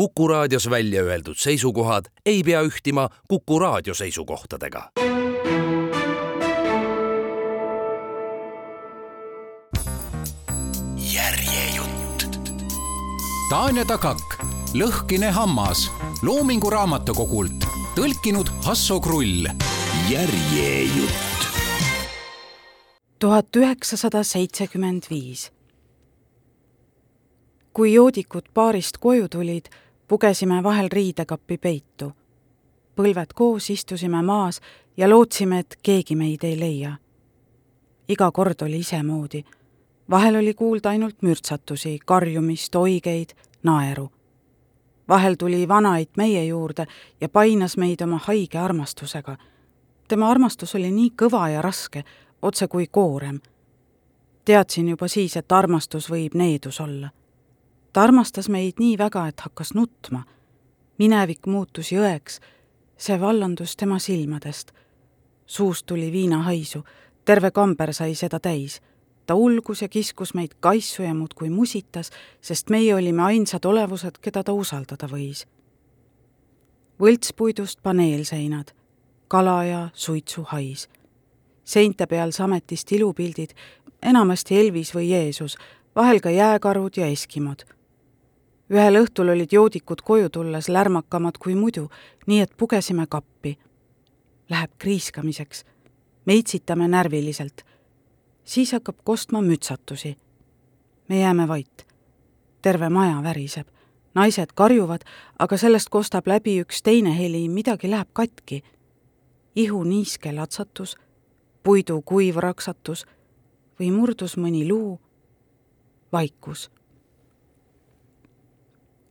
Kuku raadios välja öeldud seisukohad ei pea ühtima Kuku raadio seisukohtadega. järjejutt. Tanja Takak, Lõhkine hammas Loomingu Raamatukogult, tõlkinud Hasso Krull. järjejutt. tuhat üheksasada seitsekümmend viis kui joodikud baarist koju tulid, pugesime vahel riidekappi peitu. põlved koos istusime maas ja lootsime, et keegi meid ei leia. iga kord oli isemoodi. vahel oli kuulda ainult mürtsatusi, karjumist, oigeid, naeru. vahel tuli vanaid meie juurde ja painas meid oma haige armastusega. tema armastus oli nii kõva ja raske, otse kui koorem. teadsin juba siis, et armastus võib needus olla ta armastas meid nii väga, et hakkas nutma. minevik muutus jõeks, see vallandus tema silmadest. suust tuli viinahaisu, terve kamber sai seda täis. ta ulgus ja kiskus meid kaisu ja muudkui musitas, sest meie olime ainsad olevused, keda ta usaldada võis. võltspuidust paneelseinad, kala ja suitsuhais. seinte peal sametist ilupildid, enamasti Elvis või Jeesus, vahel ka jääkarud ja eskimod ühel õhtul olid joodikud koju tulles lärmakamad kui muidu, nii et pugesime kappi. Läheb kriiskamiseks. me itsitame närviliselt. siis hakkab kostma mütsatusi. me jääme vait. terve maja väriseb. naised karjuvad, aga sellest kostab läbi üks teine heli, midagi läheb katki. ihu niiske latsatus, puidu kuiv raksatus või murdus mõni luu. vaikus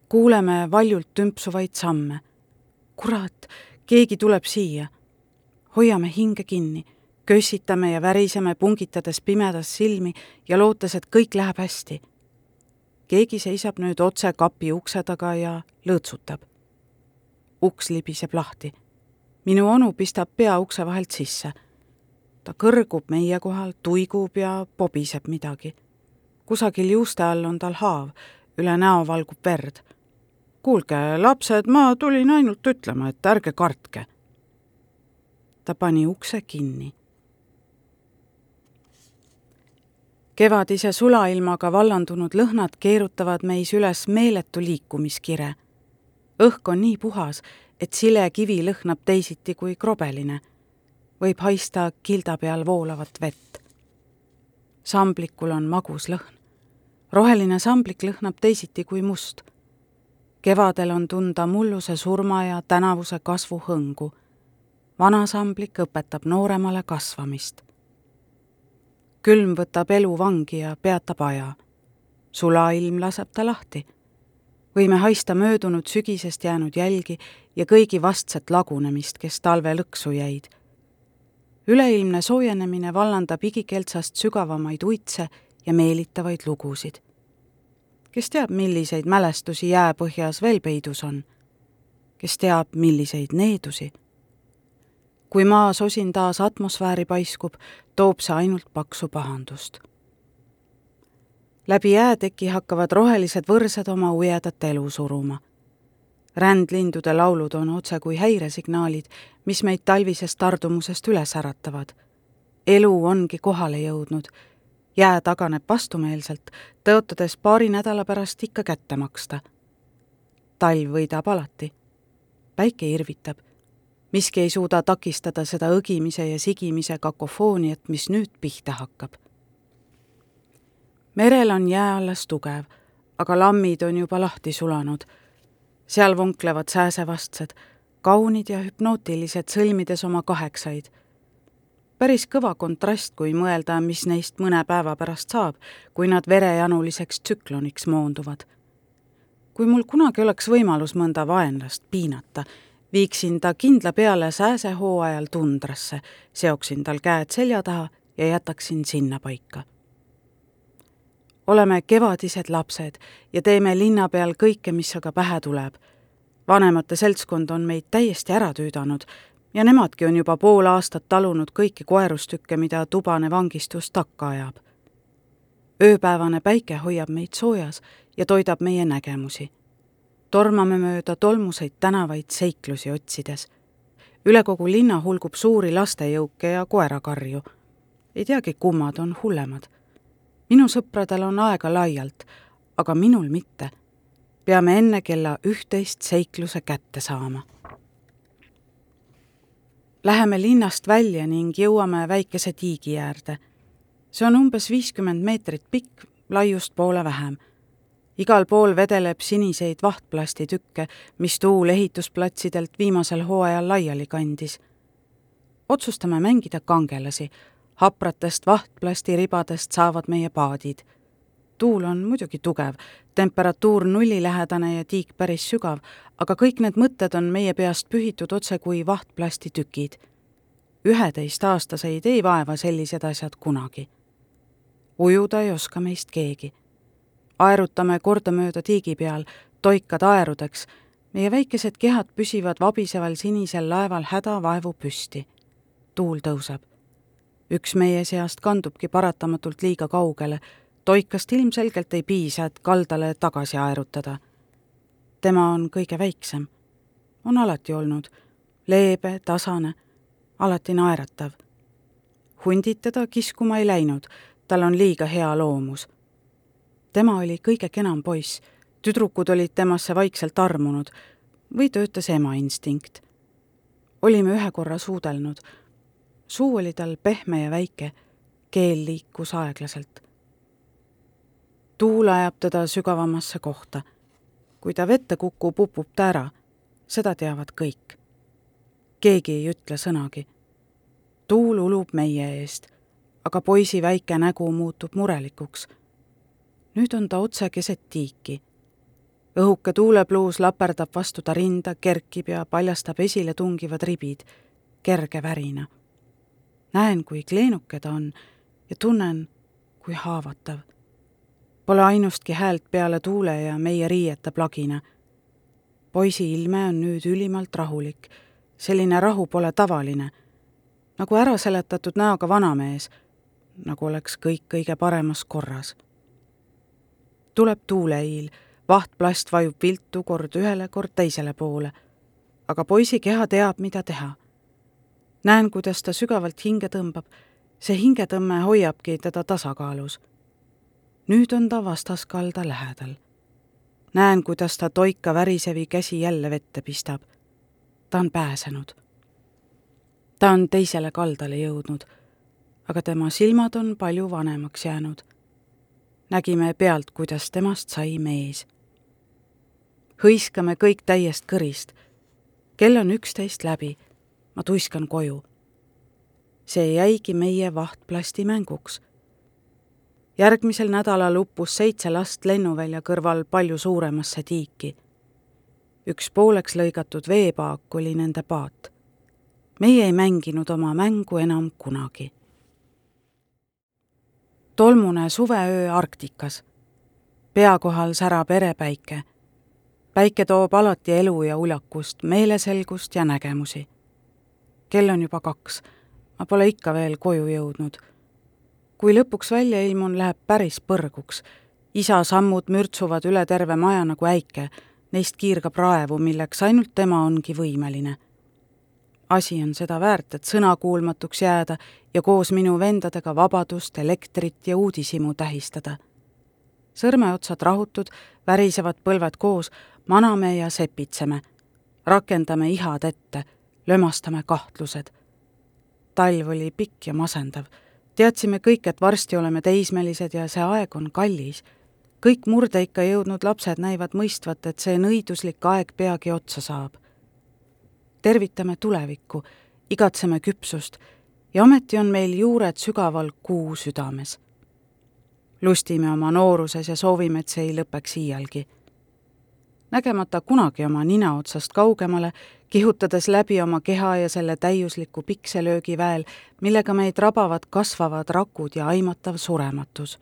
kuuleme valjult tümpsuvaid samme. kurat, keegi tuleb siia. hoiame hinge kinni, kössitame ja väriseme, pungitades pimedas silmi ja lootes, et kõik läheb hästi. keegi seisab nüüd otse kapi ukse taga ja lõõtsutab. uks libiseb lahti. minu onu pistab pea ukse vahelt sisse. ta kõrgub meie kohal, tuigub ja pobiseb midagi. kusagil juuste all on tal haav, üle näo valgub verd kuulge, lapsed, ma tulin ainult ütlema, et ärge kartke. ta pani ukse kinni. kevadise sulailmaga vallandunud lõhnad keerutavad meis üles meeletu liikumiskire. õhk on nii puhas, et silekivi lõhnab teisiti kui krobeline. võib haista kilda peal voolavat vett. samblikul on magus lõhn. roheline samblik lõhnab teisiti kui must kevadel on tunda mulluse surma ja tänavuse kasvu hõngu. vanasamblik õpetab nooremale kasvamist. külm võtab elu vangi ja peatab aja. sulailm laseb ta lahti. võime haista möödunud sügisest jäänud jälgi ja kõigi vastset lagunemist, kes talve lõksu jäid. üleilmne soojenemine vallandab igikeltsast sügavamaid uitse ja meelitavaid lugusid kes teab, milliseid mälestusi jääpõhjas veel peidus on? kes teab, milliseid needusi? kui maa sosin taas atmosfääri paiskub, toob see ainult paksu pahandust. läbi jääteki hakkavad rohelised võrsed oma ujedat elu suruma. rändlindude laulud on otse kui häiresignaalid, mis meid talvisest tardumusest üles äratavad. elu ongi kohale jõudnud jää taganeb vastumeelselt, tõotades paari nädala pärast ikka kätte maksta. talv võidab alati. päike irvitab. miski ei suuda takistada seda õgimise ja sigimise kakofooniat, mis nüüd pihta hakkab. merel on jää alles tugev, aga lammid on juba lahti sulanud. seal vonklevad sääsevastsed, kaunid ja hüpnootilised, sõlmides oma kaheksaid päris kõva kontrast, kui mõelda, mis neist mõne päeva pärast saab, kui nad verejanuliseks tsükloniks moonduvad. kui mul kunagi oleks võimalus mõnda vaenlast piinata, viiksin ta kindla peale sääsehooajal tundrasse, seoksin tal käed selja taha ja jätaksin sinnapaika. oleme kevadised lapsed ja teeme linna peal kõike, mis aga pähe tuleb. vanemate seltskond on meid täiesti ära tüüdanud ja nemadki on juba pool aastat talunud kõiki koerustükke, mida tubane vangistus takka ajab. ööpäevane päike hoiab meid soojas ja toidab meie nägemusi. tormame mööda tolmuseid tänavaid seiklusi otsides. üle kogu linna hulgub suuri lastejõuke ja koerakarju. ei teagi, kummad on hullemad. minu sõpradel on aega laialt, aga minul mitte. peame enne kella üht-teist seikluse kätte saama Läheme linnast välja ning jõuame väikese tiigi äärde. see on umbes viiskümmend meetrit pikk, laiust poole vähem. igal pool vedeleb siniseid vahtplastitükke, mis tuul ehitusplatsidelt viimasel hooajal laiali kandis. otsustame mängida kangelasi. hapratest vahtplastiribadest saavad meie paadid tuul on muidugi tugev, temperatuur nullilähedane ja tiik päris sügav, aga kõik need mõtted on meie peast pühitud otse kui vahtplastitükid. üheteistaastaseid ei vaeva sellised asjad kunagi. ujuda ei oska meist keegi. aerutame kordamööda tiigi peal, toikad aerudeks, meie väikesed kehad püsivad vabiseval sinisel laeval hädavaevu püsti. tuul tõuseb. üks meie seast kandubki paratamatult liiga kaugele toikast ilmselgelt ei piisa, et kaldale tagasi aerutada. tema on kõige väiksem. on alati olnud. leebe, tasane, alati naeratav. hundid teda kiskuma ei läinud, tal on liiga hea loomus. tema oli kõige kenam poiss, tüdrukud olid temasse vaikselt armunud või töötas ema instinkt. olime ühe korra suudelnud. suu oli tal pehme ja väike, keel liikus aeglaselt tuul ajab teda sügavamasse kohta. kui ta vette kukub, upub ta ära. seda teavad kõik. keegi ei ütle sõnagi. tuul ulub meie eest, aga poisi väike nägu muutub murelikuks. nüüd on ta otse keset tiiki. õhuke tuulepluus laperdab vastu ta rinda, kerkib ja paljastab esile tungivad ribid, kerge värina. näen, kui kleenuke ta on ja tunnen, kui haavatav Pole ainustki häält peale tuule ja meie riiete plagina. poisi ilme on nüüd ülimalt rahulik. selline rahu pole tavaline. nagu ära seletatud näoga vanamees, nagu oleks kõik kõige paremas korras. tuleb tuuleiil, vahtplast vajub viltu kord ühele, kord teisele poole. aga poisi keha teab, mida teha. näen, kuidas ta sügavalt hinge tõmbab. see hingetõmme hoiabki teda tasakaalus nüüd on ta vastaskalda lähedal. näen, kuidas ta toika värisevi käsi jälle vette pistab. ta on pääsenud. ta on teisele kaldale jõudnud, aga tema silmad on palju vanemaks jäänud. nägime pealt, kuidas temast sai mees. hõiskame kõik täiest kõrist. kell on üksteist läbi. ma tuiskan koju. see jäigi meie vahtplastimänguks järgmisel nädalal uppus seitse last lennuvälja kõrval palju suuremasse tiiki. üks pooleks lõigatud veepaak oli nende paat. meie ei mänginud oma mängu enam kunagi. tolmune suveöö Arktikas. pea kohal särab erepäike. päike toob alati elu ja uljakust, meeleselgust ja nägemusi. kell on juba kaks. ma pole ikka veel koju jõudnud kui lõpuks välja ilmun, läheb päris põrguks. isa sammud mürtsuvad üle terve maja nagu äike, neist kiirgab raevu, milleks ainult tema ongi võimeline. asi on seda väärt, et sõnakuulmatuks jääda ja koos minu vendadega vabadust, elektrit ja uudishimu tähistada. sõrmeotsad rahutud, värisevad põlved koos, maname ja sepitseme. rakendame ihad ette, lömastame kahtlused. talv oli pikk ja masendav teadsime kõik, et varsti oleme teismelised ja see aeg on kallis. kõik murdeikka jõudnud lapsed näivad mõistvat, et see nõiduslik aeg peagi otsa saab. tervitame tulevikku, igatseme küpsust ja ometi on meil juured sügaval kuu südames. lustime oma nooruses ja soovime, et see ei lõpeks iialgi nägemata kunagi oma nina otsast kaugemale, kihutades läbi oma keha ja selle täiusliku pikselöögi väel, millega meid rabavad kasvavad rakud ja aimatav surematus.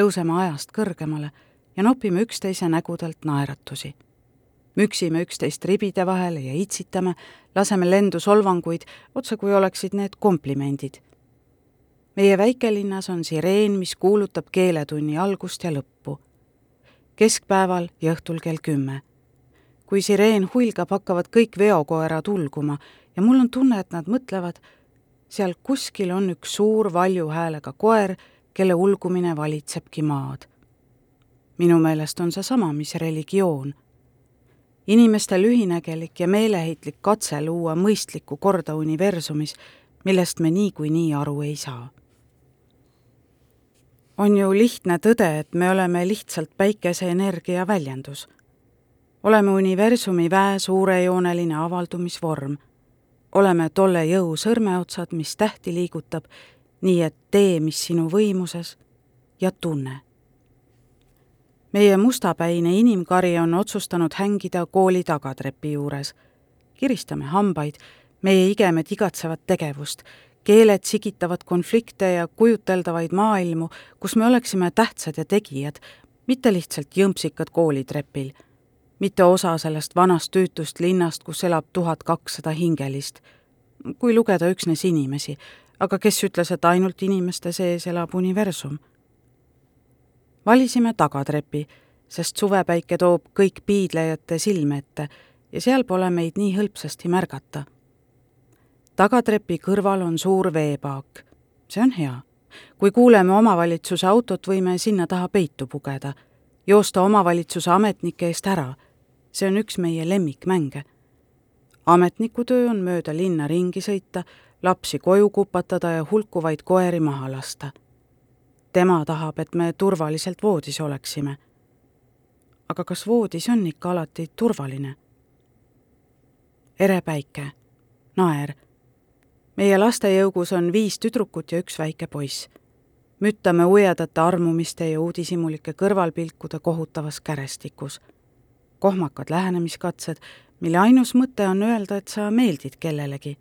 tõuseme ajast kõrgemale ja nopime üksteise nägudelt naeratusi. müksime üksteist ribide vahele ja itsitame, laseme lendu solvanguid, otse kui oleksid need komplimendid. meie väikelinnas on sireen, mis kuulutab keeletunni algust ja lõppu keskpäeval ja õhtul kell kümme. Kui sireen huilgab, hakkavad kõik veokoerad ulguma ja mul on tunne, et nad mõtlevad, seal kuskil on üks suur valju häälega koer, kelle ulgumine valitsebki maad. minu meelest on see sama, mis religioon. inimeste lühinägelik ja meeleheitlik katse luua mõistlikku korda universumis, millest me niikuinii aru ei saa. on ju lihtne tõde, et me oleme lihtsalt päikeseenergia väljendus. Oleme universumi väe suurejooneline avaldumisvorm oleme tolle jõu sõrmeotsad, mis tähti liigutab, nii et tee, mis sinu võimuses ja tunne. meie mustapäine inimkari on otsustanud hängida kooli tagatrepi juures. kiristame hambaid, meie igemed igatsevad tegevust, keeled sigitavad konflikte ja kujuteldavaid maailmu, kus me oleksime tähtsad ja tegijad, mitte lihtsalt jõmpsikad koolitrepil mitte osa sellest vanast tüütust linnast, kus elab tuhat kakssada hingelist, kui lugeda üksnes inimesi, aga kes ütles, et ainult inimeste sees elab universum? valisime tagatrepi, sest suvepäike toob kõik piidlejate silme ette ja seal pole meid nii hõlpsasti märgata. tagatrepi kõrval on suur veepaak. see on hea. kui kuuleme omavalitsuse autot, võime sinna taha peitu pugeda, joosta omavalitsuse ametnike eest ära see on üks meie lemmikmänge. ametniku töö on mööda linna ringi sõita, lapsi koju kupatada ja hulkuvaid koeri maha lasta. tema tahab, et me turvaliselt voodis oleksime. aga kas voodis on ikka alati turvaline? ere päike, naer. meie lastejõugus on viis tüdrukut ja üks väike poiss müttame ujedate armumiste ja uudishimulike kõrvalpilkude kohutavas kärestikus kohmakad lähenemiskatsed, mille ainus mõte on öelda, et sa meeldid kellelegi.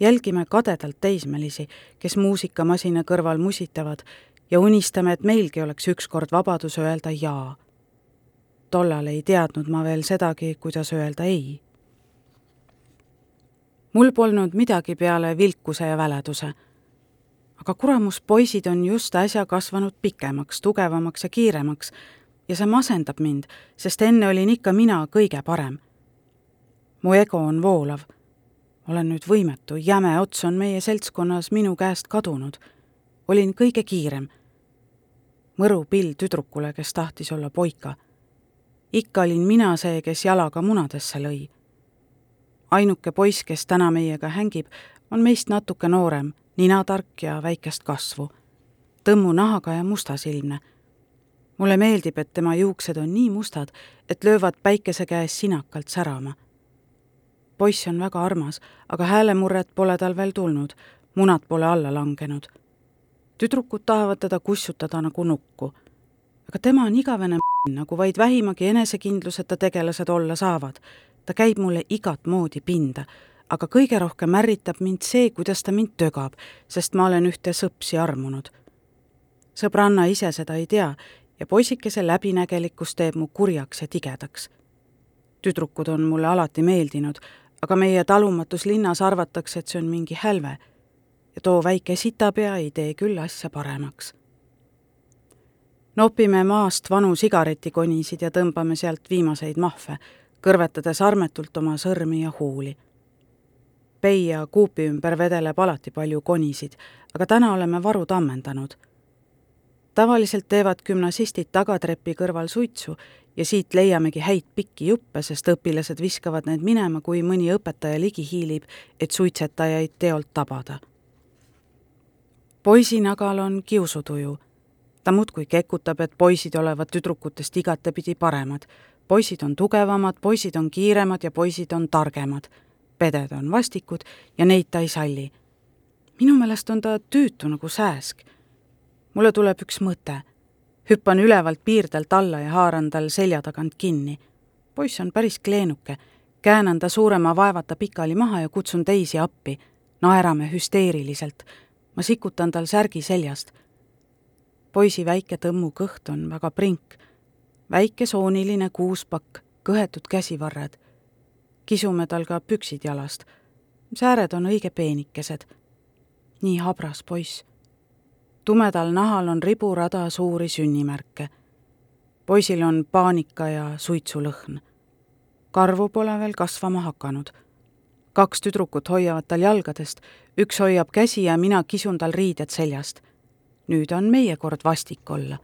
jälgime kadedalt teismelisi, kes muusikamasina kõrval musitavad ja unistame, et meilgi oleks ükskord vabadus öelda jaa. tollal ei teadnud ma veel sedagi, kuidas öelda ei. mul polnud midagi peale vilkuse ja väleduse aga kuramus, poisid on just äsja kasvanud pikemaks, tugevamaks ja kiiremaks ja see masendab mind, sest enne olin ikka mina kõige parem. mu ego on voolav. olen nüüd võimetu, jäme ots on meie seltskonnas minu käest kadunud. olin kõige kiirem. mõru pill tüdrukule, kes tahtis olla poika. ikka olin mina see, kes jalaga munadesse lõi. ainuke poiss, kes täna meiega hängib, on meist natuke noorem, ninatark ja väikest kasvu. tõmmu nahaga ja mustasilmne mulle meeldib, et tema juuksed on nii mustad, et löövad päikese käes sinakalt särama. poiss on väga armas, aga häälemurret pole tal veel tulnud, munad pole alla langenud. tüdrukud tahavad teda kussutada nagu nukku. aga tema on igavene nagu vaid vähimagi enesekindluseta tegelased olla saavad. ta käib mulle igat moodi pinda, aga kõige rohkem ärritab mind see, kuidas ta mind tögab, sest ma olen ühte sõpsi armunud sõbranna ise seda ei tea ja poisikese läbinägelikkus teeb mu kurjaks ja tigedaks. tüdrukud on mulle alati meeldinud, aga meie talumatus linnas arvatakse, et see on mingi hälve ja too väike sitapea ei tee küll asja paremaks. nopime maast vanu sigaretikonisid ja tõmbame sealt viimaseid mahve, kõrvetades armetult oma sõrmi ja huuli. pei ja kuupi ümber vedeleb alati palju konisid, aga täna oleme varud ammendanud tavaliselt teevad gümnasistid tagatrepi kõrval suitsu ja siit leiamegi häid pikki juppe, sest õpilased viskavad need minema, kui mõni õpetaja ligi hiilib, et suitsetajaid teolt tabada. poisinagal on kiusutuju. ta muudkui kekutab, et poisid olevat tüdrukutest igatepidi paremad. poisid on tugevamad, poisid on kiiremad ja poisid on targemad. peded on vastikud ja neid ta ei salli. minu meelest on ta tüütu nagu sääsk mulle tuleb üks mõte. hüppan ülevalt piirdelt alla ja haaran tal selja tagant kinni. poiss on päris kleenuke, käänan ta suurema vaevata pikali maha ja kutsun teisi appi. naerame hüsteeriliselt. ma sikutan tal särgi seljast. poisi väike tõmmu kõht on väga prink. väike sooniline kuuspakk, kõhetud käsivarred. kisume tal ka püksid jalast. sääred on õige peenikesed. nii habras poiss tumedal nahal on riburada suuri sünnimärke. poisil on paanika ja suitsulõhn. karvu pole veel kasvama hakanud. kaks tüdrukut hoiavad tal jalgadest, üks hoiab käsi ja mina kisun tal riided seljast. nüüd on meie kord vastik olla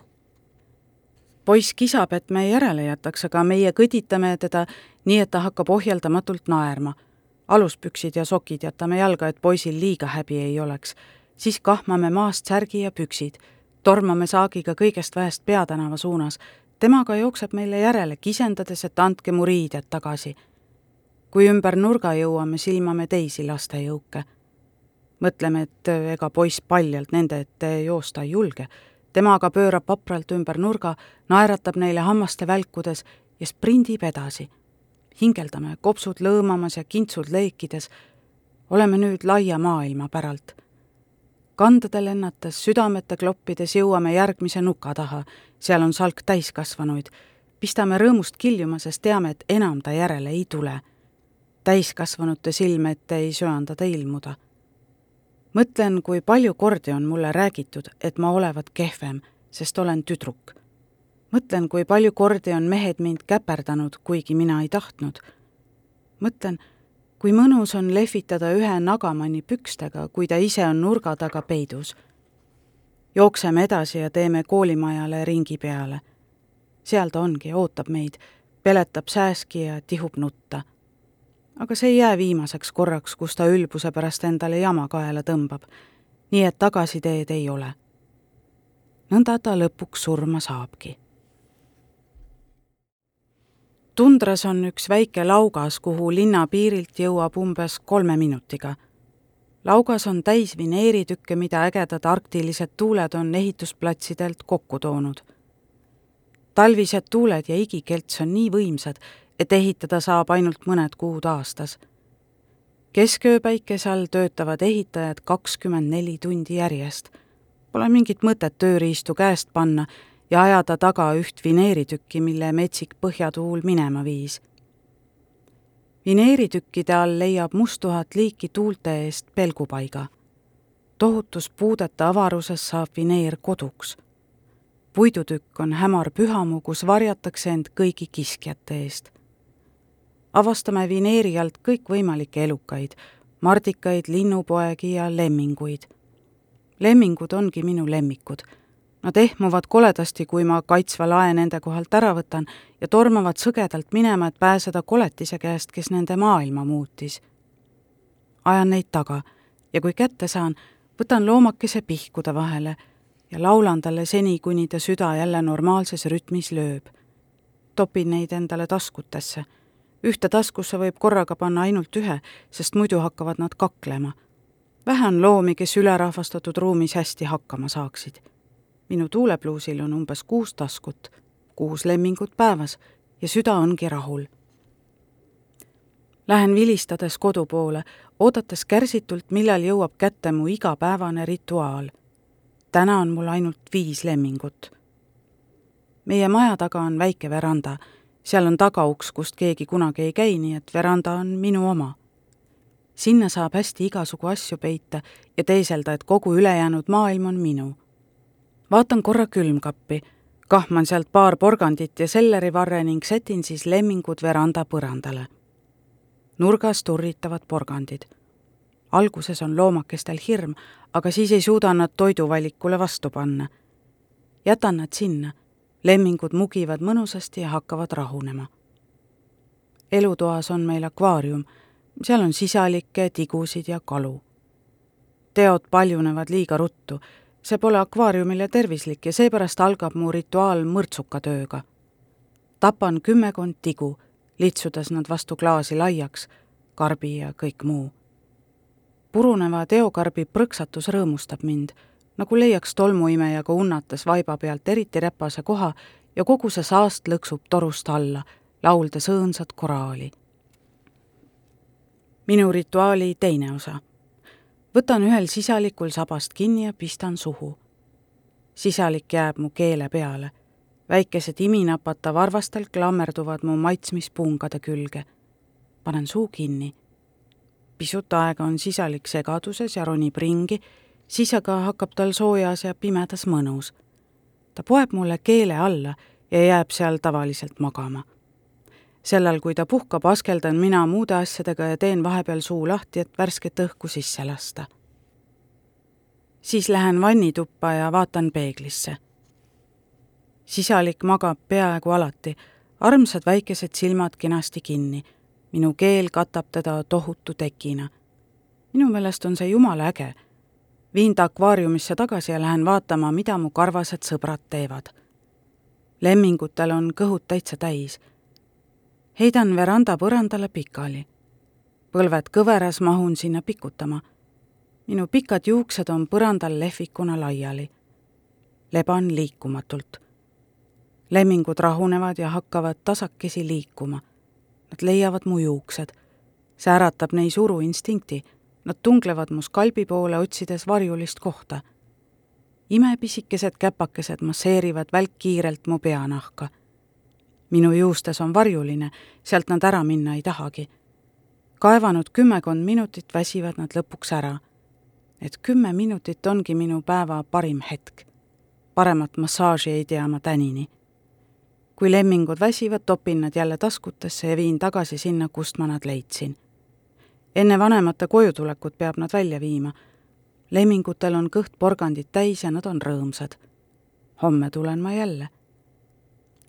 poiss kisab, et me järele jätaks, aga meie kõditame teda nii, et ta hakkab ohjeldamatult naerma. aluspüksid ja sokid jätame jalga, et poisil liiga häbi ei oleks. Siis kahmame maast särgi ja püksid, tormame saagiga kõigest väest peatänava suunas. temaga jookseb meile järele, kisendades, et andke mu riided tagasi. kui ümber nurga jõuame, silmame teisi lastejõuke. mõtleme, et ega poiss paljalt nende ette joosta ei julge tema aga pöörab vapralt ümber nurga, naeratab neile hammaste välkudes ja sprindib edasi. hingeldame, kopsud lõõmamas ja kintsud leikides. oleme nüüd laia maailma päralt. Kandade lennates, südamete kloppides jõuame järgmise nuka taha, seal on salk täiskasvanuid. pistame rõõmust kiljuma, sest teame, et enam ta järele ei tule. täiskasvanute silme ette ei söandada ilmuda mõtlen, kui palju kordi on mulle räägitud, et ma olevat kehvem, sest olen tüdruk. mõtlen, kui palju kordi on mehed mind käperdanud, kuigi mina ei tahtnud. mõtlen, kui mõnus on lehvitada ühe nagamanni pükstega, kui ta ise on nurga taga peidus. jookseme edasi ja teeme koolimajale ringi peale. seal ta ongi, ootab meid, peletab sääski ja tihub nutta aga see ei jää viimaseks korraks, kus ta ülbuse pärast endale jama kaela tõmbab. nii et tagasiteed ei ole. nõnda ta lõpuks surma saabki. Tundras on üks väike laugas, kuhu linna piirilt jõuab umbes kolme minutiga. laugas on täis vineeritükke, mida ägedad arktilised tuuled on ehitusplatsidelt kokku toonud. talvised tuuled ja igikelts on nii võimsad, et ehitada saab ainult mõned kuud aastas. keskööpäikese all töötavad ehitajad kakskümmend neli tundi järjest. Pole mingit mõtet tööriistu käest panna ja ajada taga üht vineeritükki, mille metsik põhjatuul minema viis. vineeritükkide all leiab musttuhat liiki tuulte eest pelgupaiga. tohutus puudete avaruses saab vineer koduks puidutükk on hämar pühamu, kus varjatakse end kõigi kiskjate eest avastame vineeri alt kõikvõimalikke elukaid, mardikaid, linnupoegi ja lemminguid. lemmingud ongi minu lemmikud. Nad ehmuvad koledasti, kui ma kaitsva lae nende kohalt ära võtan ja tormavad sõgedalt minema, et pääseda koletise käest, kes nende maailma muutis. ajan neid taga ja kui kätte saan, võtan loomakese pihkude vahele ja laulan talle seni, kuni ta süda jälle normaalses rütmis lööb. topin neid endale taskutesse ühte taskusse võib korraga panna ainult ühe, sest muidu hakkavad nad kaklema. vähe on loomi, kes ülerahvastatud ruumis hästi hakkama saaksid. Minu tuulepluusil on umbes kuus taskut, kuus lemmingut päevas ja süda ongi rahul. Lähen vilistades kodu poole, oodates kärsitult, millal jõuab kätte mu igapäevane rituaal. täna on mul ainult viis lemmingut. meie maja taga on väike veranda seal on tagauks, kust keegi kunagi ei käi, nii et veranda on minu oma. sinna saab hästi igasugu asju peita ja teeselda, et kogu ülejäänud maailm on minu. Vaatan korra külmkappi, kahman sealt paar porgandit ja sellerivarre ning sätin siis lemmingud veranda põrandale. nurgas turritavad porgandid. alguses on loomakestel hirm, aga siis ei suuda nad toiduvalikule vastu panna. jätan nad sinna lemmingud mugivad mõnusasti ja hakkavad rahunema. elutoas on meil akvaarium, seal on sisalikke, tigusid ja kalu. teod paljunevad liiga ruttu, see pole akvaariumile tervislik ja seepärast algab mu rituaal mõrtsukatööga. tapan kümmekond tigu, litsudes nad vastu klaasi laiaks, karbi ja kõik muu. puruneva teokarbi prõksatus rõõmustab mind nagu leiaks tolmuimejaga unnates vaiba pealt eriti räpase koha ja kogu see saast lõksub torust alla, lauldes õõnsat koraali. minu rituaali teine osa. Võtan ühel sisalikul sabast kinni ja pistan suhu. sisalik jääb mu keele peale. väikesed iminapata varvastel klammerduvad mu maitsmispungade külge. panen suu kinni. pisut aega on sisalik segaduses ja ronib ringi siis aga hakkab tal soojas ja pimedas mõnus. ta poeb mulle keele alla ja jääb seal tavaliselt magama. Sellal, kui ta puhkab, askeldan mina muude asjadega ja teen vahepeal suu lahti, et värsket õhku sisse lasta. siis lähen vannituppa ja vaatan peeglisse. sisalik magab peaaegu alati, armsad väikesed silmad kenasti kinni. minu keel katab teda tohutu tekina. minu meelest on see jumala äge viin ta akvaariumisse tagasi ja lähen vaatama, mida mu karvased sõbrad teevad. lemmingutel on kõhud täitsa täis. Heidan veranda põrandale pikali. põlved kõveras mahun sinna pikutama. minu pikad juuksed on põrandal lehvikuna laiali. leban liikumatult. lemmingud rahunevad ja hakkavad tasakesi liikuma. Nad leiavad mu juuksed. see äratab neis uruinstinkti Nad tunglevad mu skalbi poole, otsides varjulist kohta. imepisikesed käpakesed masseerivad välkkiirelt mu peanahka. Minu juustes on varjuline, sealt nad ära minna ei tahagi. kaevanud kümmekond minutit väsivad nad lõpuks ära. et kümme minutit ongi minu päeva parim hetk. paremat massaaži ei tea ma tänini kui lemmingud väsivad, topin nad jälle taskutesse ja viin tagasi sinna, kust ma nad leidsin enne vanemate kojutulekut peab nad välja viima. lemmingutel on kõht porgandit täis ja nad on rõõmsad. homme tulen ma jälle.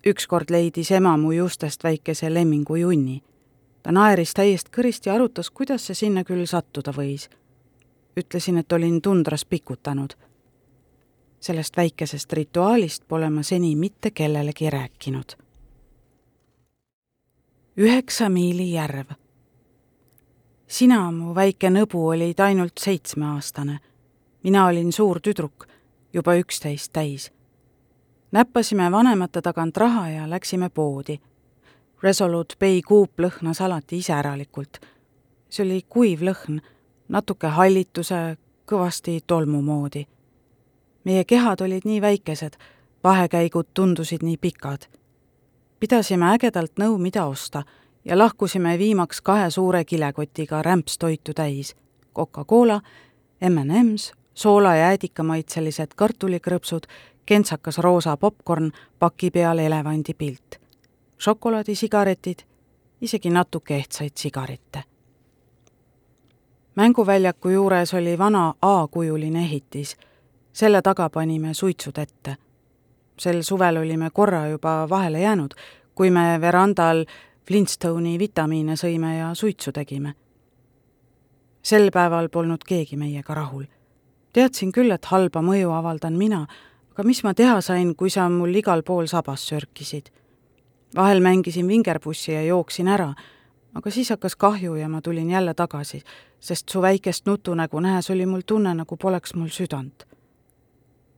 Ükskord leidis ema mu juustest väikese lemmingu junni. ta naeris täiest kõrist ja arutas, kuidas see sinna küll sattuda võis. ütlesin, et olin tundras pikutanud. sellest väikesest rituaalist pole ma seni mitte kellelegi rääkinud. üheksa miili järv sina, mu väike nõbu, olid ainult seitsmeaastane. mina olin suur tüdruk, juba üksteist täis. Näppasime vanemate tagant raha ja läksime poodi. Resolute Bay kuup lõhnas alati iseäralikult. see oli kuiv lõhn, natuke hallituse, kõvasti tolmu moodi. meie kehad olid nii väikesed, vahekäigud tundusid nii pikad. pidasime ägedalt nõu, mida osta ja lahkusime viimaks kahe suure kilekotiga rämpstoitu täis. Coca-Cola, M&M's, soola- ja äädikamaitselised kartulikrõpsud, kentsakas roosa popkorn, paki peal elevandi pilt. šokolaadisigaretid, isegi natuke ehtsaid sigarette. mänguväljaku juures oli vana A-kujuline ehitis. selle taga panime suitsud ette. sel suvel olime korra juba vahele jäänud, kui me verandal Flintstone'i vitamiine sõime ja suitsu tegime. sel päeval polnud keegi meiega rahul. teadsin küll, et halba mõju avaldan mina, aga mis ma teha sain, kui sa mul igal pool sabas sörkisid. vahel mängisin vingerpussi ja jooksin ära, aga siis hakkas kahju ja ma tulin jälle tagasi, sest su väikest nutunägu nähes oli mul tunne, nagu poleks mul südant.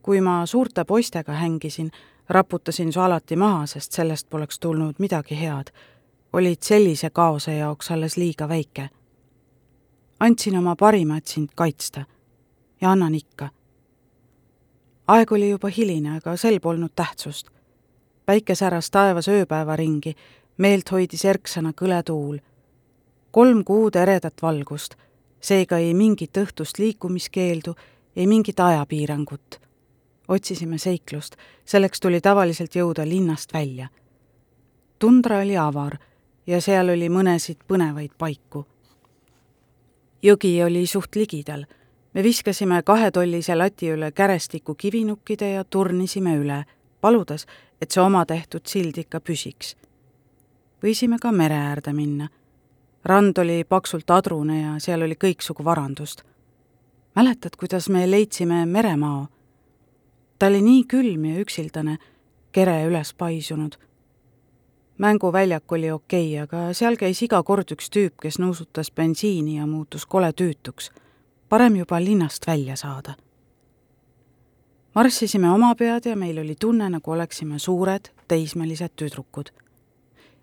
kui ma suurte poistega hängisin, raputasin su alati maha, sest sellest poleks tulnud midagi head olid sellise kaose jaoks alles liiga väike. andsin oma parima, et sind kaitsta ja annan ikka. Aeg oli juba hiline, aga sel polnud tähtsust. päike säras taevas ööpäeva ringi, meelt hoidis erksana kõle tuul. kolm kuud eredat valgust, seega ei mingit õhtust liikumiskeeldu, ei mingit ajapiirangut. otsisime seiklust, selleks tuli tavaliselt jõuda linnast välja. tundra oli avar ja seal oli mõnesid põnevaid paiku. jõgi oli suht ligidal. Me viskasime kahetollise lati üle kärestiku kivinukkide ja turnisime üle, paludes, et see omatehtud sild ikka püsiks. võisime ka mere äärde minna. rand oli paksult adrune ja seal oli kõiksugu varandust. mäletad, kuidas me leidsime meremao? ta oli nii külm ja üksildane, kere üles paisunud mänguväljak oli okei okay,, aga seal käis iga kord üks tüüp, kes nuusutas bensiini ja muutus kole tüütuks. Parem juba linnast välja saada. marssisime oma pead ja meil oli tunne, nagu oleksime suured teismelised tüdrukud.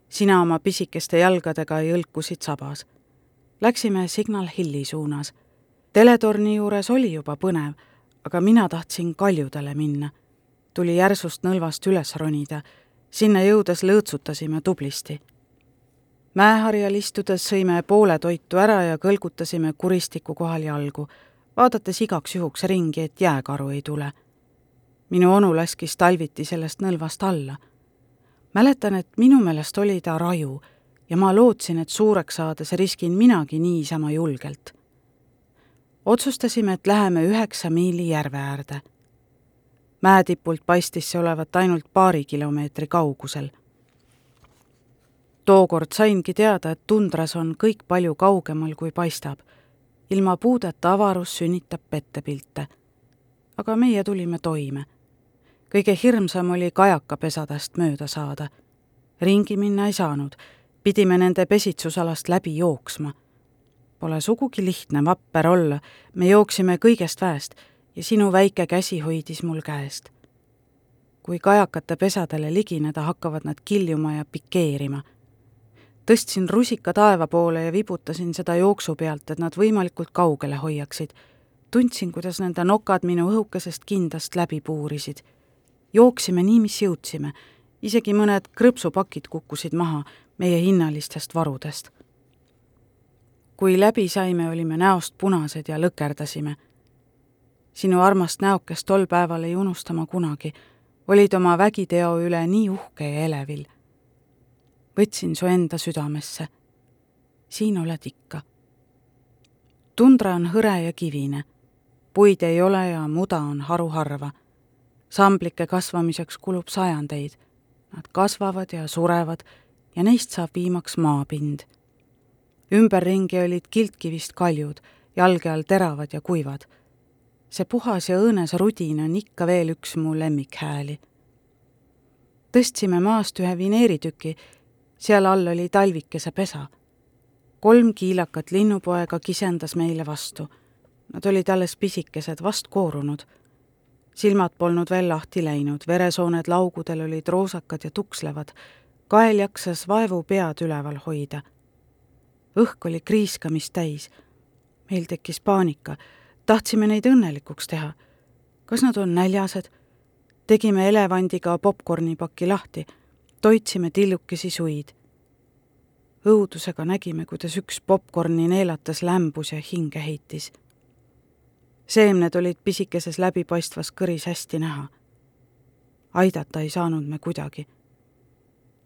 sina oma pisikeste jalgadega jõlkusid sabas. Läksime Signal Hilli suunas. teletorni juures oli juba põnev, aga mina tahtsin kaljudele minna. tuli järsust nõlvast üles ronida sinna jõudes lõõtsutasime tublisti. Mäeharjal istudes sõime poole toitu ära ja kõlgutasime kuristiku kohal jalgu, vaadates igaks juhuks ringi, et jääkaru ei tule. minu onu laskis talviti sellest nõlvast alla. mäletan, et minu meelest oli ta raju ja ma lootsin, et suureks saades riskin minagi niisama julgelt. otsustasime, et läheme üheksa miili järve äärde. mäetipult paistis see olevat ainult paari kilomeetri kaugusel. Tookord saingi teada, et tundras on kõik palju kaugemal, kui paistab. ilma puudeta avarus sünnitab pettepilte. aga meie tulime toime kõige hirmsam oli kajakapesadest mööda saada. ringi minna ei saanud, pidime nende pesitsusalast läbi jooksma. Pole sugugi lihtne vapper olla, me jooksime kõigest väest ja sinu väike käsi hoidis mul käest. kui kajakate pesadele ligineda, hakkavad nad kiljuma ja pikeerima. Tõstsin rusika taeva poole ja vibutasin seda jooksu pealt, et nad võimalikult kaugele hoiaksid. tundsin, kuidas nende nokad minu õhukesest kindast läbi puurisid jooksime nii, mis jõudsime. isegi mõned krõpsupakid kukkusid maha meie hinnalistest varudest. kui läbi saime, olime näost punased ja lõkerdasime. sinu armast näokest tol päeval ei unusta ma kunagi. olid oma vägiteo üle nii uhke ja elevil. Võtsin su enda südamesse. siin oled ikka. tundra on hõre ja kivine. puid ei ole ja muda on haruharva samblike kasvamiseks kulub sajandeid. Nad kasvavad ja surevad ja neist saab viimaks maapind. ümberringi olid kiltkivist kaljud, jalge all teravad ja kuivad. see puhas ja õõnes rudin on ikka veel üks mu lemmikhääli. tõstsime maast ühe vineeritüki, seal all oli talvikese pesa. kolm kiilakat linnupoega kisendas meile vastu. Nad olid alles pisikesed, vast koorunud silmad polnud veel lahti läinud, veresooned laugudel olid roosakad ja tukslevad, kael jaksas vaevu pead üleval hoida. õhk oli kriiskamist täis. meil tekkis paanika, tahtsime neid õnnelikuks teha. kas nad on näljased? tegime elevandiga popkornipaki lahti, toitsime tillukesi suid. Õudusega nägime, kuidas üks popkorni neelates lämbus ja hinge heitis seemned olid pisikeses läbipaistvas kõris hästi näha. aidata ei saanud me kuidagi.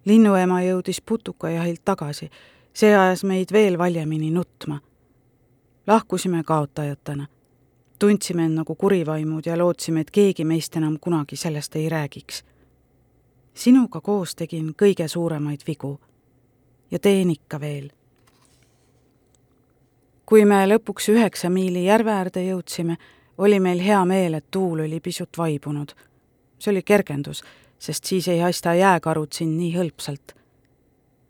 linnuema jõudis putukajahilt tagasi, see ajas meid veel valjemini nutma. lahkusime kaotajatena. tundsime end nagu kurivaimud ja lootsime, et keegi meist enam kunagi sellest ei räägiks. sinuga koos tegin kõige suuremaid vigu ja teen ikka veel kui me lõpuks üheksa miili järve äärde jõudsime, oli meil hea meel, et tuul oli pisut vaibunud. see oli kergendus, sest siis ei haista jääkarud siin nii hõlpsalt.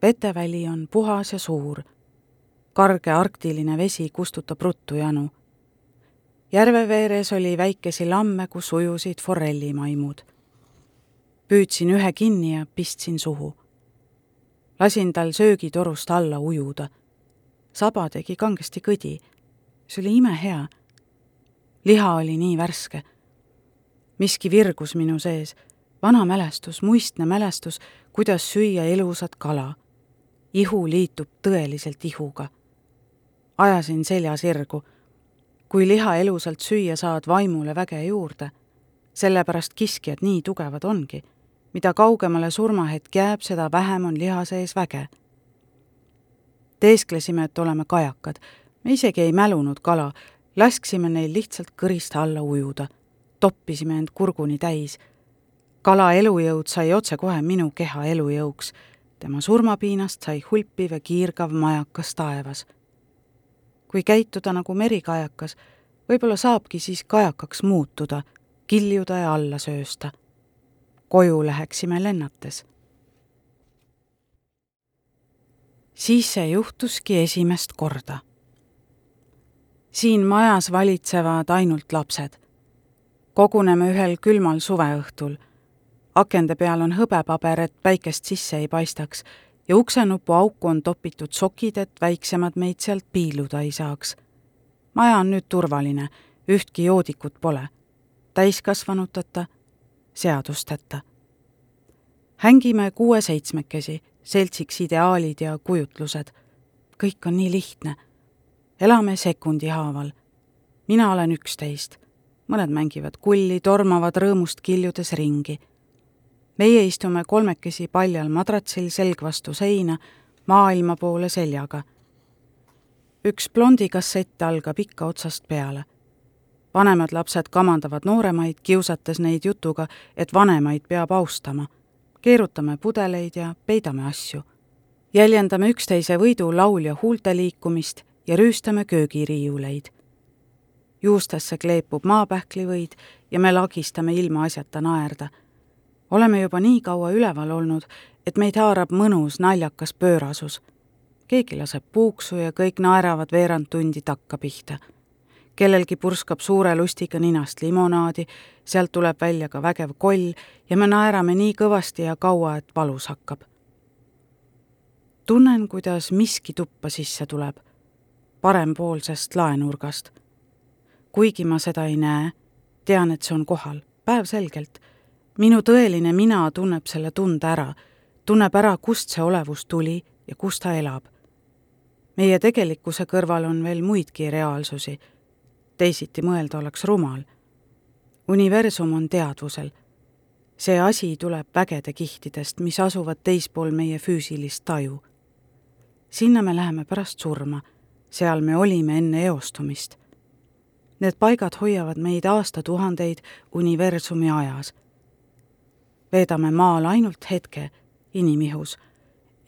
veteväli on puhas ja suur. karge arktiline vesi kustutab ruttu janu. järve veeres oli väikesi lamme, kus ujusid forellimaimud. püüdsin ühe kinni ja pistsin suhu. Lasin tal söögitorust alla ujuda saba tegi kangesti kõdi. see oli imehea. liha oli nii värske. miski virgus minu sees, vana mälestus, muistne mälestus, kuidas süüa elusat kala. ihu liitub tõeliselt ihuga. ajasin selja sirgu. kui liha elusalt süüa saad, vaimule väge juurde. sellepärast kiskjad nii tugevad ongi. Mida kaugemale surmahetk jääb, seda vähem on liha sees väge teesklesime, et oleme kajakad. me isegi ei mälunud kala, lasksime neil lihtsalt kõrist alla ujuda. toppisime end kurguni täis. kala elujõud sai otsekohe minu keha elujõuks. tema surmapiinast sai hulpiv ja kiirgav majakas taevas. kui käituda nagu merikajakas, võib-olla saabki siis kajakaks muutuda, kiljuda ja alla söösta. Koju läheksime lennates siis see juhtuski esimest korda. siin majas valitsevad ainult lapsed. koguneme ühel külmal suveõhtul. akende peal on hõbepaber, et päikest sisse ei paistaks ja uksenupu auku on topitud sokid, et väiksemad meid sealt piiluda ei saaks. maja on nüüd turvaline, ühtki joodikut pole. täiskasvanuteta, seadusteta. hängime kuue-seitsmekesi seltsiks ideaalid ja kujutlused. kõik on nii lihtne. elame sekundi haaval. mina olen üksteist. mõned mängivad kulli, tormavad rõõmust kiljudes ringi. meie istume kolmekesi paljal madratsil selg vastu seina, maailma poole seljaga. üks blondi kassett algab ikka otsast peale. Vanemad lapsed kamandavad nooremaid, kiusates neid jutuga, et vanemaid peab austama. keerutame pudeleid ja peidame asju. jäljendame üksteise võidu laulja huulte liikumist ja rüüstame köögiriiuleid. juustesse kleepub maapähklivõid ja me lagistame ilmaasjata naerda oleme juba nii kaua üleval olnud, et meid haarab mõnus naljakas pöörasus. keegi laseb puuksu ja kõik naeravad veerand tundi takka pihta. Kellelgi purskab suure lustiga ninast limonaadi, sealt tuleb välja ka vägev koll ja me naerame nii kõvasti ja kaua, et valus hakkab. tunnen, kuidas miski tuppa sisse tuleb, parempoolsest laenurgast. kuigi ma seda ei näe, tean, et see on kohal, päevselgelt minu tõeline mina tunneb selle tunde ära, tunneb ära, kust see olevus tuli ja kus ta elab. meie tegelikkuse kõrval on veel muidki reaalsusi. Teisiti mõelda oleks rumal. universum on teadvusel. see asi tuleb vägede kihtidest, mis asuvad teispool meie füüsilist taju. sinna me läheme pärast surma, seal me olime enne eostumist. Need paigad hoiavad meid aastatuhandeid universumi ajas veedame maal ainult hetke inimihus.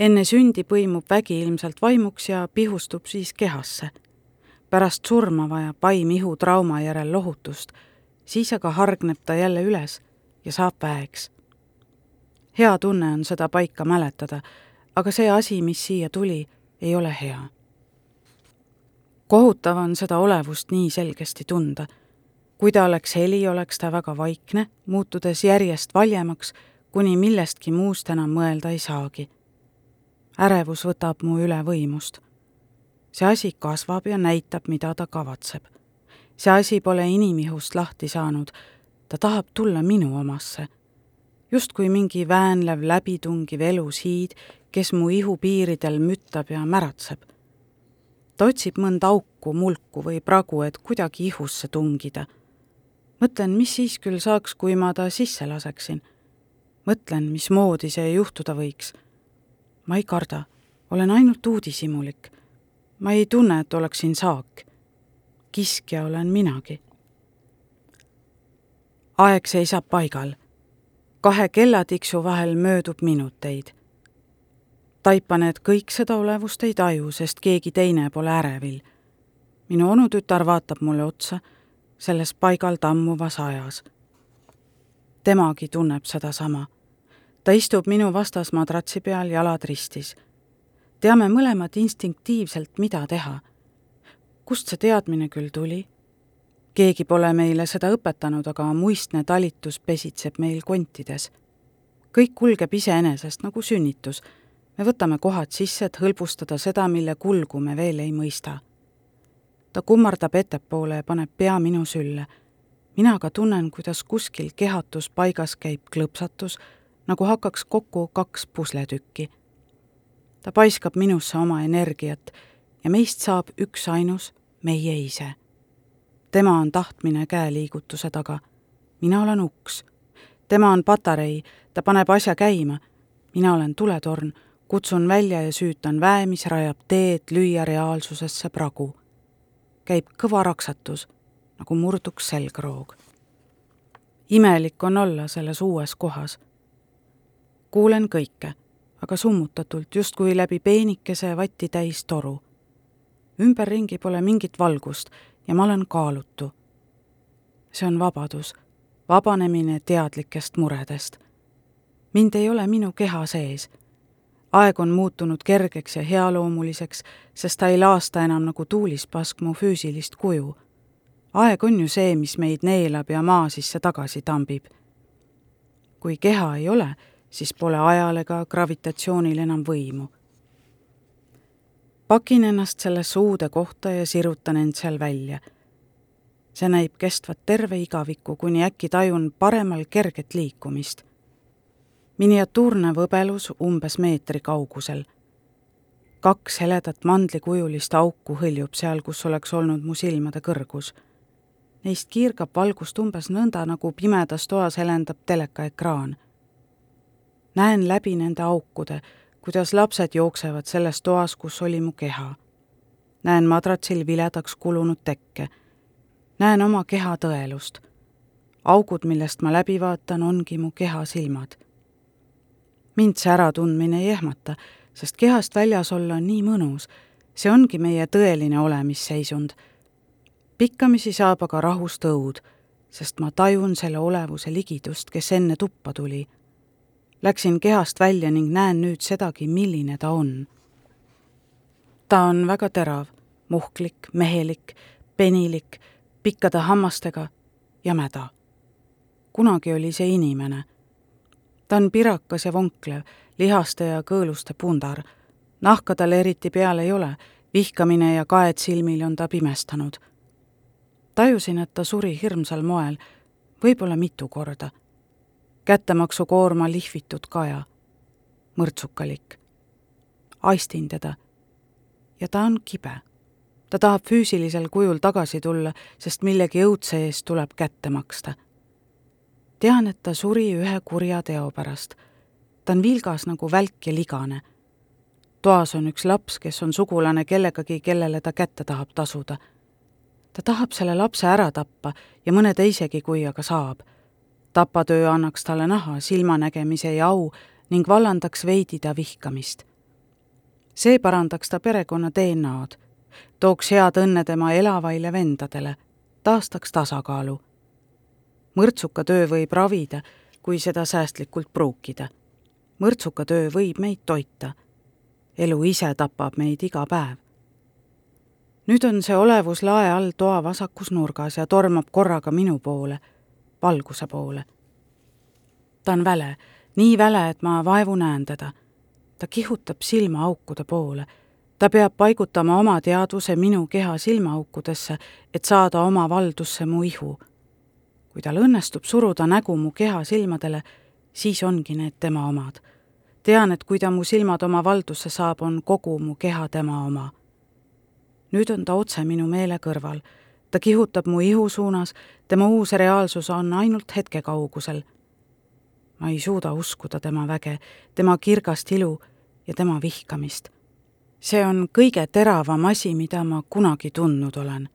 enne sündi põimub vägi ilmselt vaimuks ja pihustub siis kehasse. Pärast surma vajab vaim ihu trauma järel lohutust, siis aga hargneb ta jälle üles ja saab väeks. hea tunne on seda paika mäletada, aga see asi, mis siia tuli, ei ole hea. kohutav on seda olevust nii selgesti tunda kui ta oleks heli, oleks ta väga vaikne, muutudes järjest valjemaks, kuni millestki muust enam mõelda ei saagi. ärevus võtab mu üle võimust. See asi kasvab ja näitab, mida ta kavatseb. see asi pole inimihust lahti saanud, ta tahab tulla minu omasse. justkui mingi väänlev läbitungiv elus hiid, kes mu ihupiiridel müttab ja märatseb. ta otsib mõnda auku, mulku või pragu, et kuidagi ihusse tungida mõtlen, mis siis küll saaks, kui ma ta sisse laseksin. mõtlen, mismoodi see juhtuda võiks. ma ei karda, olen ainult uudishimulik. Ma ei tunne, et oleksin saak. kiskja olen minagi. aeg seisab paigal. kahe kellatiksu vahel möödub minuteid. taipan, et kõik seda olevust ei taju, sest keegi teine pole ärevil. minu onutütar vaatab mulle otsa selles paigal tammuvas ajas. temagi tunneb sedasama. ta istub minu vastas madratsi peal, jalad ristis. Teame mõlemad instinktiivselt, mida teha. kust see teadmine küll tuli? keegi pole meile seda õpetanud, aga muistne talitus pesitseb meil kontides. kõik kulgeb iseenesest nagu sünnitus. me võtame kohad sisse, et hõlbustada seda, mille kulgu me veel ei mõista ta kummardab ettepoole ja paneb pea minu sülle. mina aga tunnen, kuidas kuskil kehatus paigas käib klõpsatus, nagu hakkaks kokku kaks pusletükki. Ta paiskab minusse oma energiat ja meist saab üksainus meie ise. tema on tahtmine käeliigutuse taga. mina olen uks. tema on patarei, ta paneb asja käima. mina olen tuletorn, kutsun välja ja süütan väe, mis rajab teed lüüa reaalsusesse pragu käib kõva raksatus, nagu murduks selgroog. imelik on olla selles uues kohas. kuulen kõike, aga summutatult, justkui läbi peenikese vatti täis toru. ümberringi pole mingit valgust ja ma olen kaalutu. see on vabadus, vabanemine teadlikest muredest. mind ei ole minu keha sees aeg on muutunud kergeks ja healoomuliseks, sest ta ei laasta enam nagu tuulispask mu füüsilist kuju. aeg on ju see, mis meid neelab ja maa sisse tagasi tambib. kui keha ei ole, siis pole ajal ega gravitatsioonil enam võimu. pakin ennast sellesse uude kohta ja sirutan end seal välja. see näib kestvat terve igaviku, kuni äkki tajun paremal kerget liikumist miniatuurne võbelus umbes meetri kaugusel. kaks heledat mandlikujulist auku hõljub seal, kus oleks olnud mu silmade kõrgus. Neist kiirgab valgust umbes nõnda, nagu pimedas toas helendab telekaekraan. Näen läbi nende aukude, kuidas lapsed jooksevad selles toas, kus oli mu keha. näen madratsil viledaks kulunud tekke. näen oma keha tõelust. augud, millest ma läbi vaatan, ongi mu keha silmad. mind see äratundmine ei ehmata, sest kehast väljas olla on nii mõnus. see ongi meie tõeline olemisseisund. pikkamisi saab aga rahust õud, sest ma tajun selle olevuse ligidust, kes enne tuppa tuli Läksin kehast välja ning näen nüüd sedagi, milline ta on. ta on väga terav, muhklik, mehelik, penilik, pikkade hammastega ja mäda. kunagi oli see inimene. ta on pirakas ja vonklev, lihaste ja kõõluste pundar. nahka tal eriti peal ei ole, vihkamine ja kaed silmil on ta pimestanud. tajusin, et ta suri hirmsal moel, võib-olla mitu korda kättemaksukoorma lihvitud kaja, mõrtsukalik. aistin teda ja ta on kibe. ta tahab füüsilisel kujul tagasi tulla, sest millegi õudse eest tuleb kätte maksta. tean, et ta suri ühe kurja teo pärast. ta on vilgas nagu välk ja ligane. toas on üks laps, kes on sugulane kellegagi, kellele ta kätte tahab tasuda. ta tahab selle lapse ära tappa ja mõne teisegi, kui aga saab tapatöö annaks talle naha, silmanägemise ja au ning vallandaks veidi ta vihkamist. see parandaks ta perekonna DNA-d, tooks head õnne tema elavaile vendadele, taastaks tasakaalu. mõrtsuka töö võib ravida, kui seda säästlikult pruukida. mõrtsuka töö võib meid toita. elu ise tapab meid iga päev. nüüd on see olevus lae all toa vasakus nurgas ja tormab korraga minu poole valguse poole. ta on väle, nii väle, et ma vaevu näen teda. ta kihutab silmaaukude poole. ta peab paigutama oma teadvuse minu keha silmaaukudesse, et saada oma valdusse mu ihu. kui tal õnnestub suruda nägu mu keha silmadele, siis ongi need tema omad. tean, et kui ta mu silmad oma valdusse saab, on kogu mu keha tema oma. nüüd on ta otse minu meele kõrval ta kihutab mu ihu suunas, tema uus reaalsus on ainult hetke kaugusel. ma ei suuda uskuda tema väge, tema kirgast ilu ja tema vihkamist. see on kõige teravam asi, mida ma kunagi tundnud olen.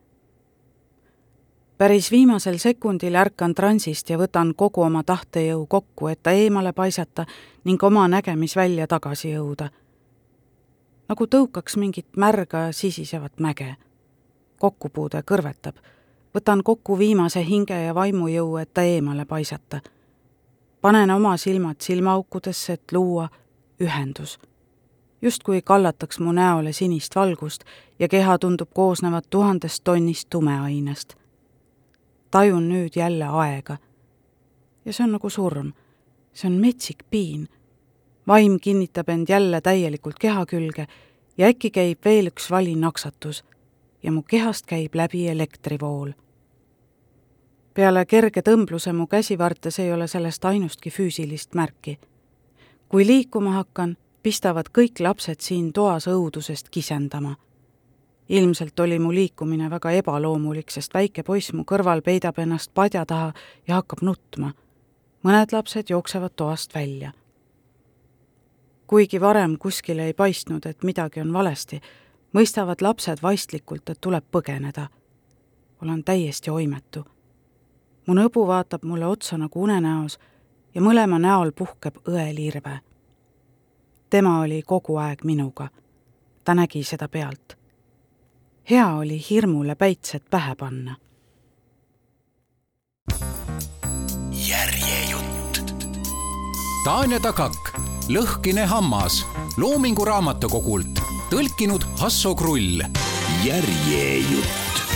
päris viimasel sekundil ärkan transist ja võtan kogu oma tahtejõu kokku, et ta eemale paisata ning oma nägemisvälja tagasi jõuda. nagu tõukaks mingit märga sisisevat mäge kokkupuude kõrvetab. võtan kokku viimase hinge ja vaimujõu, et ta eemale paisata. panen oma silmad silmaaukudesse, et luua ühendus. justkui kallataks mu näole sinist valgust ja keha tundub koosnevat tuhandest tonnist tumeainest. tajun nüüd jälle aega. ja see on nagu surm. see on metsik piin. vaim kinnitab end jälle täielikult keha külge ja äkki käib veel üks vali naksatus ja mu kehast käib läbi elektrivool. peale kerge tõmbluse mu käsivartes ei ole sellest ainustki füüsilist märki. kui liikuma hakkan, pistavad kõik lapsed siin toas õudusest kisendama. ilmselt oli mu liikumine väga ebaloomulik, sest väike poiss mu kõrval peidab ennast padja taha ja hakkab nutma. mõned lapsed jooksevad toast välja kuigi varem kuskile ei paistnud, et midagi on valesti, mõistavad lapsed vaistlikult, et tuleb põgeneda. olen täiesti oimetu. mu nõbu vaatab mulle otsa nagu unenäos ja mõlema näol puhkeb õelirve. tema oli kogu aeg minuga. ta nägi seda pealt. hea oli hirmule päitsed pähe panna. järjejutt. Tanja Takak, Lõhkine hammas Loomingu Raamatukogult tõlkinud Hasso Krull. järjejutt